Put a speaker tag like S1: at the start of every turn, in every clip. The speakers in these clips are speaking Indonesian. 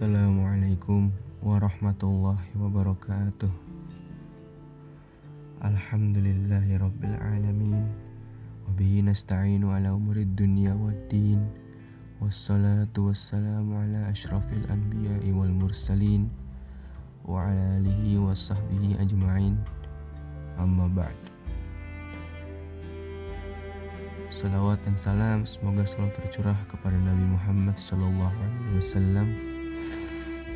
S1: Assalamualaikum warahmatullahi wabarakatuh. Alhamdulillahi Wabihi nasta'inu ala umurid dunia waddin Wassalatu wassalamu ala ashrafil anbiya'i wal mursalin. Wa ala alihi wa sahbihi ajma'in. Amma ba'd. Salawat dan salam semoga selalu tercurah kepada Nabi Muhammad Sallallahu Alaihi Wasallam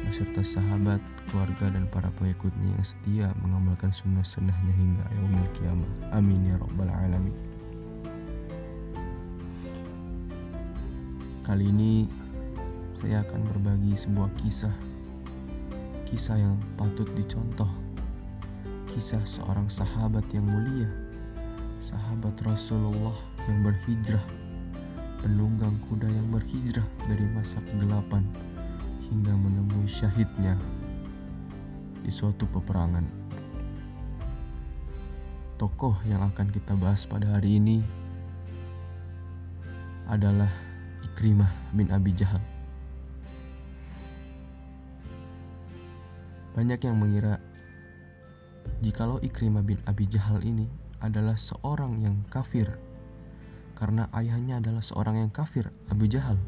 S1: beserta sahabat, keluarga dan para pengikutnya yang setia mengamalkan sunnah-sunnahnya hingga yaumil kiamat. Amin ya rabbal alamin. Kali ini saya akan berbagi sebuah kisah. Kisah yang patut dicontoh. Kisah seorang sahabat yang mulia. Sahabat Rasulullah yang berhijrah. Penunggang kuda yang berhijrah dari masa kegelapan syahidnya di suatu peperangan. Tokoh yang akan kita bahas pada hari ini adalah Ikrimah bin Abi Jahal. Banyak yang mengira jikalau Ikrimah bin Abi Jahal ini adalah seorang yang kafir karena ayahnya adalah seorang yang kafir, Abu Jahal.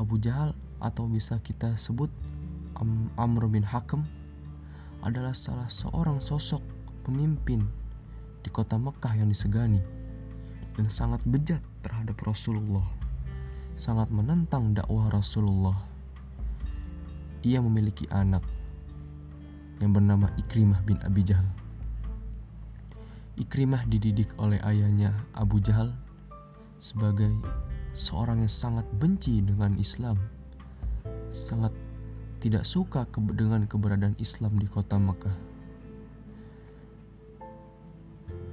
S1: Abu Jahal atau bisa kita sebut Amr bin Hakam adalah salah seorang sosok pemimpin di kota Mekah yang disegani dan sangat bejat terhadap Rasulullah, sangat menentang dakwah Rasulullah. Ia memiliki anak yang bernama Ikrimah bin Abi Jahal. Ikrimah dididik oleh ayahnya Abu Jahal sebagai seorang yang sangat benci dengan Islam sangat tidak suka dengan keberadaan Islam di kota Mekah.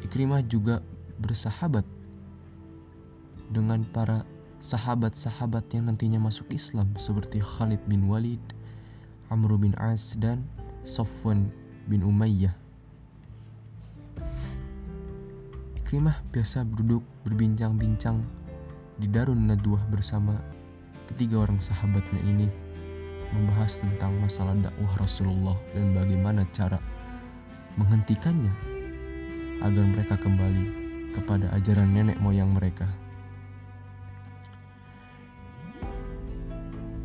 S1: Ikrimah juga bersahabat dengan para sahabat-sahabat yang nantinya masuk Islam seperti Khalid bin Walid, Amr bin As dan Sofwan bin Umayyah. Ikrimah biasa duduk berbincang-bincang di Darun Nadwah bersama ketiga orang sahabatnya ini membahas tentang masalah dakwah Rasulullah dan bagaimana cara menghentikannya agar mereka kembali kepada ajaran nenek moyang mereka.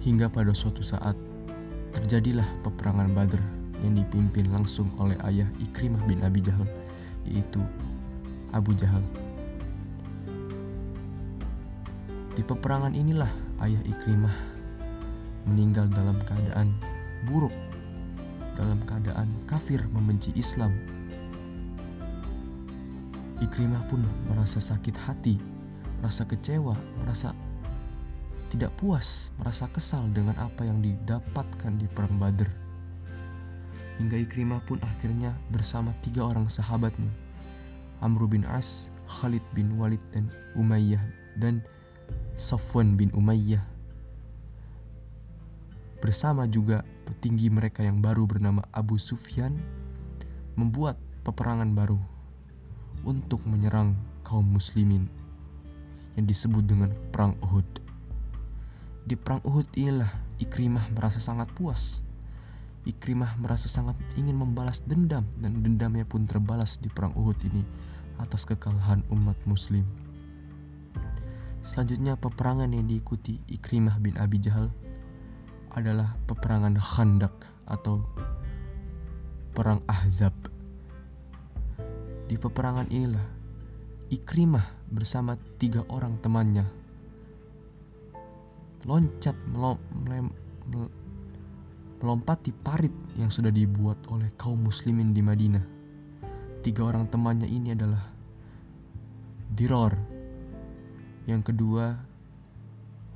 S1: Hingga pada suatu saat terjadilah peperangan Badr yang dipimpin langsung oleh ayah Ikrimah bin Abi Jahal yaitu Abu Jahal. Di peperangan inilah ayah Ikrimah meninggal dalam keadaan buruk, dalam keadaan kafir membenci Islam. Ikrimah pun merasa sakit hati, merasa kecewa, merasa tidak puas, merasa kesal dengan apa yang didapatkan di perang Badr. Hingga Ikrimah pun akhirnya bersama tiga orang sahabatnya, Amr bin As, Khalid bin Walid dan Umayyah dan Safwan bin Umayyah bersama juga petinggi mereka yang baru bernama Abu Sufyan membuat peperangan baru untuk menyerang kaum muslimin yang disebut dengan perang Uhud. Di perang Uhud inilah Ikrimah merasa sangat puas. Ikrimah merasa sangat ingin membalas dendam dan dendamnya pun terbalas di perang Uhud ini atas kekalahan umat muslim. Selanjutnya peperangan yang diikuti Ikrimah bin Abi Jahal adalah peperangan Khandak atau perang Ahzab. Di peperangan inilah Ikrimah bersama tiga orang temannya loncat melom, melem, melompati parit yang sudah dibuat oleh kaum muslimin di Madinah. Tiga orang temannya ini adalah Diror, yang kedua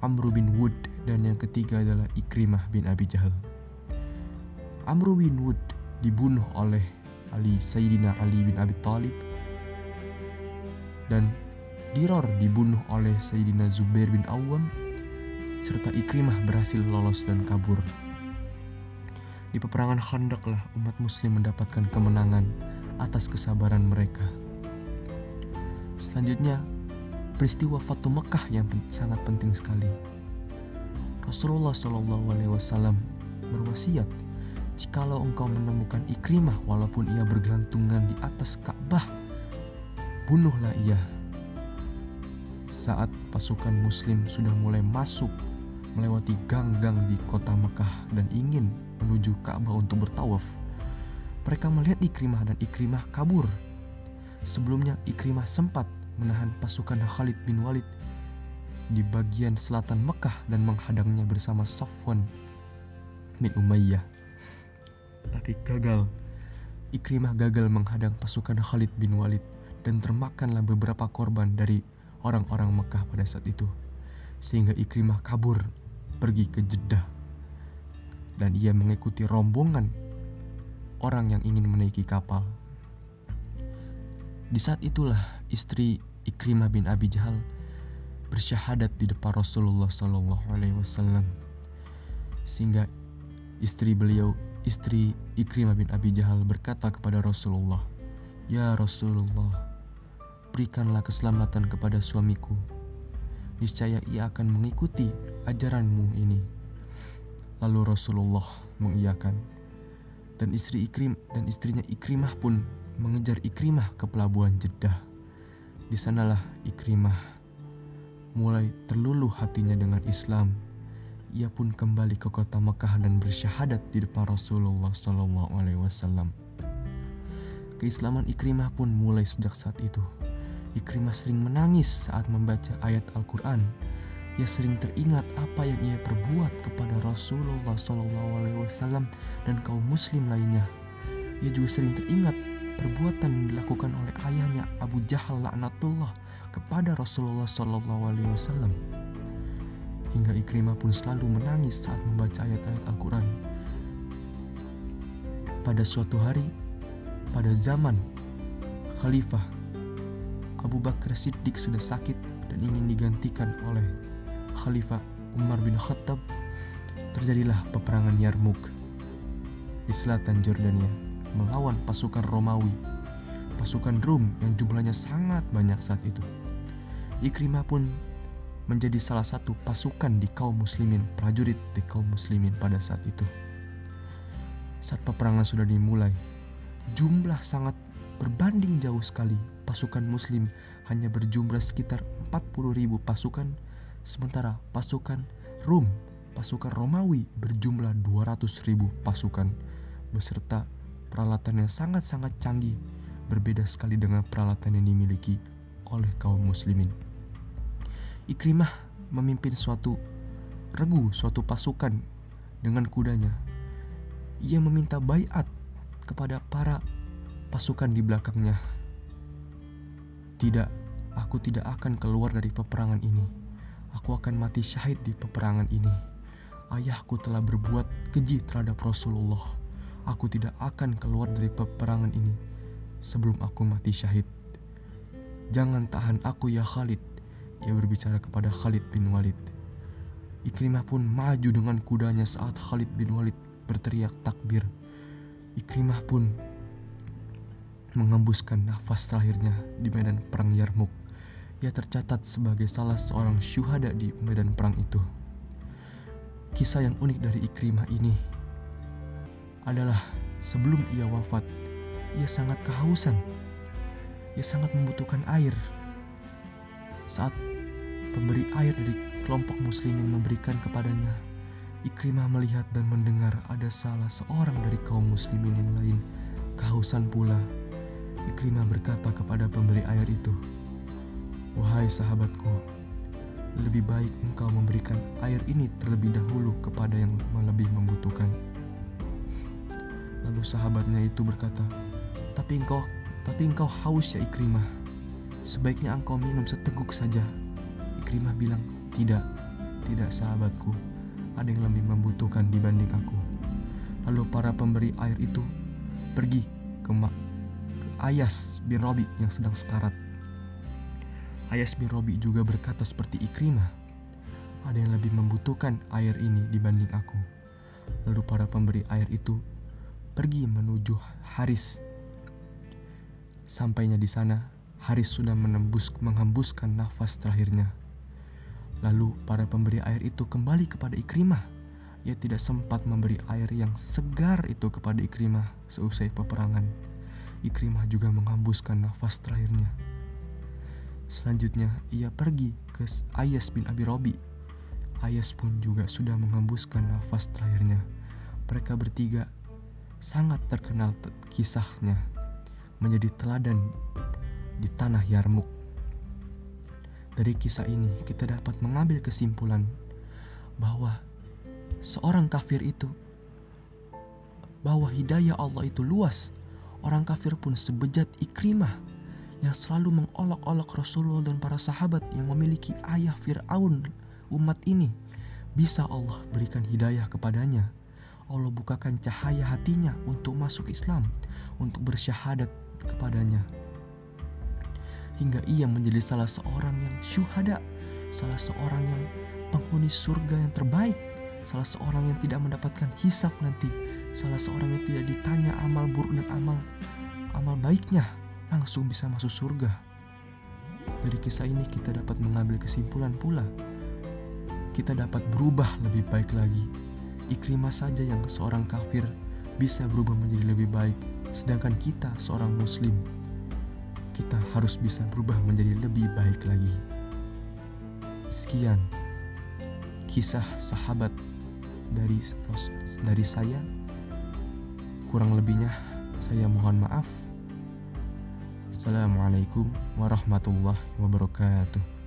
S1: Amr bin Wood dan yang ketiga adalah Ikrimah bin Abi Jahal. Amr bin Wood dibunuh oleh Ali Sayyidina Ali bin Abi Talib dan Diror dibunuh oleh Sayyidina Zubair bin Awam serta Ikrimah berhasil lolos dan kabur. Di peperangan Khandaq lah umat muslim mendapatkan kemenangan atas kesabaran mereka. Selanjutnya, peristiwa Fatu Mekah yang sangat penting sekali. Rasulullah Shallallahu Alaihi Wasallam berwasiat, Jikalau engkau menemukan Ikrimah walaupun ia bergelantungan di atas Ka'bah, bunuhlah ia. Saat pasukan muslim sudah mulai masuk melewati gang-gang di kota Mekah dan ingin menuju Ka'bah untuk bertawaf, mereka melihat Ikrimah dan Ikrimah kabur. Sebelumnya Ikrimah sempat menahan pasukan Khalid bin Walid di bagian selatan Mekah dan menghadangnya bersama Safwan bin Umayyah tapi gagal. Ikrimah gagal menghadang pasukan Khalid bin Walid dan termakanlah beberapa korban dari orang-orang Mekah pada saat itu. Sehingga Ikrimah kabur pergi ke Jeddah. Dan ia mengikuti rombongan orang yang ingin menaiki kapal. Di saat itulah istri Ikrimah bin Abi Jahal bersyahadat di depan Rasulullah Shallallahu Alaihi Wasallam sehingga istri beliau Istri Ikrimah bin Abi Jahal berkata kepada Rasulullah, "Ya Rasulullah, berikanlah keselamatan kepada suamiku. Niscaya ia akan mengikuti ajaranmu ini." Lalu Rasulullah mengiyakan. Dan istri Ikrim dan istrinya Ikrimah pun mengejar Ikrimah ke pelabuhan Jeddah. Di sanalah Ikrimah mulai terluluh hatinya dengan Islam ia pun kembali ke kota Mekah dan bersyahadat di depan Rasulullah Shallallahu Alaihi. Keislaman Ikrimah pun mulai sejak saat itu. Ikrimah sering menangis saat membaca ayat Al-Quran. Ia sering teringat apa yang ia perbuat kepada Rasulullah Wasallam dan kaum Muslim lainnya. Ia juga sering teringat perbuatan yang dilakukan oleh ayahnya Abu Jahal laknatullah kepada Rasulullah Wasallam hingga Ikrimah pun selalu menangis saat membaca ayat-ayat Al-Quran. Pada suatu hari, pada zaman Khalifah Abu Bakar Siddiq sudah sakit dan ingin digantikan oleh Khalifah Umar bin Khattab, terjadilah peperangan Yarmuk di selatan Jordania melawan pasukan Romawi, pasukan Rum yang jumlahnya sangat banyak saat itu. Ikrimah pun menjadi salah satu pasukan di kaum muslimin, prajurit di kaum muslimin pada saat itu. Saat peperangan sudah dimulai, jumlah sangat berbanding jauh sekali. Pasukan muslim hanya berjumlah sekitar 40 ribu pasukan, sementara pasukan Rum, pasukan Romawi berjumlah 200 ribu pasukan, beserta peralatan yang sangat-sangat canggih, berbeda sekali dengan peralatan yang dimiliki oleh kaum muslimin. Ikrimah memimpin suatu regu, suatu pasukan dengan kudanya. Ia meminta bayat kepada para pasukan di belakangnya. Tidak, aku tidak akan keluar dari peperangan ini. Aku akan mati syahid di peperangan ini. Ayahku telah berbuat keji terhadap Rasulullah. Aku tidak akan keluar dari peperangan ini sebelum aku mati syahid. Jangan tahan aku ya Khalid. Ia berbicara kepada Khalid bin Walid. Ikrimah pun maju dengan kudanya saat Khalid bin Walid berteriak takbir. Ikrimah pun mengembuskan nafas terakhirnya di medan perang Yarmuk. Ia tercatat sebagai salah seorang syuhada di medan perang itu. Kisah yang unik dari Ikrimah ini adalah sebelum ia wafat, ia sangat kehausan. Ia sangat membutuhkan air. Saat pemberi air dari kelompok muslimin memberikan kepadanya. Ikrimah melihat dan mendengar ada salah seorang dari kaum muslimin yang lain kehausan pula. Ikrimah berkata kepada pemberi air itu, Wahai sahabatku, lebih baik engkau memberikan air ini terlebih dahulu kepada yang lebih membutuhkan. Lalu sahabatnya itu berkata, Tapi engkau, tapi engkau haus ya Ikrimah. Sebaiknya engkau minum seteguk saja Ikrimah bilang, tidak, tidak sahabatku, ada yang lebih membutuhkan dibanding aku. Lalu para pemberi air itu pergi ke, ke Ayas bin Robi yang sedang sekarat. Ayas bin Robi juga berkata seperti Ikrimah, ada yang lebih membutuhkan air ini dibanding aku. Lalu para pemberi air itu pergi menuju Haris. Sampainya di sana, Haris sudah menembus menghembuskan nafas terakhirnya. Lalu para pemberi air itu kembali kepada Ikrimah ia tidak sempat memberi air yang segar itu kepada Ikrimah seusai peperangan. Ikrimah juga menghembuskan nafas terakhirnya. Selanjutnya, ia pergi ke Ayas bin Abi Robi. Ayas pun juga sudah menghembuskan nafas terakhirnya. Mereka bertiga sangat terkenal kisahnya menjadi teladan di tanah Yarmuk. Dari kisah ini, kita dapat mengambil kesimpulan bahwa seorang kafir itu bahwa hidayah Allah itu luas. Orang kafir pun sebejat Ikrimah yang selalu mengolok-olok Rasulullah dan para sahabat yang memiliki ayah Fir'aun umat ini. Bisa Allah berikan hidayah kepadanya. Allah bukakan cahaya hatinya untuk masuk Islam, untuk bersyahadat kepadanya. Hingga ia menjadi salah seorang yang syuhada, salah seorang yang penghuni surga yang terbaik salah seorang yang tidak mendapatkan hisap nanti, salah seorang yang tidak ditanya amal buruk dan amal amal baiknya, langsung bisa masuk surga. Dari kisah ini kita dapat mengambil kesimpulan pula. Kita dapat berubah lebih baik lagi. Ikrimah saja yang seorang kafir bisa berubah menjadi lebih baik, sedangkan kita seorang muslim kita harus bisa berubah menjadi lebih baik lagi. Sekian kisah sahabat dari dari saya. Kurang lebihnya saya mohon maaf. Assalamualaikum warahmatullahi wabarakatuh.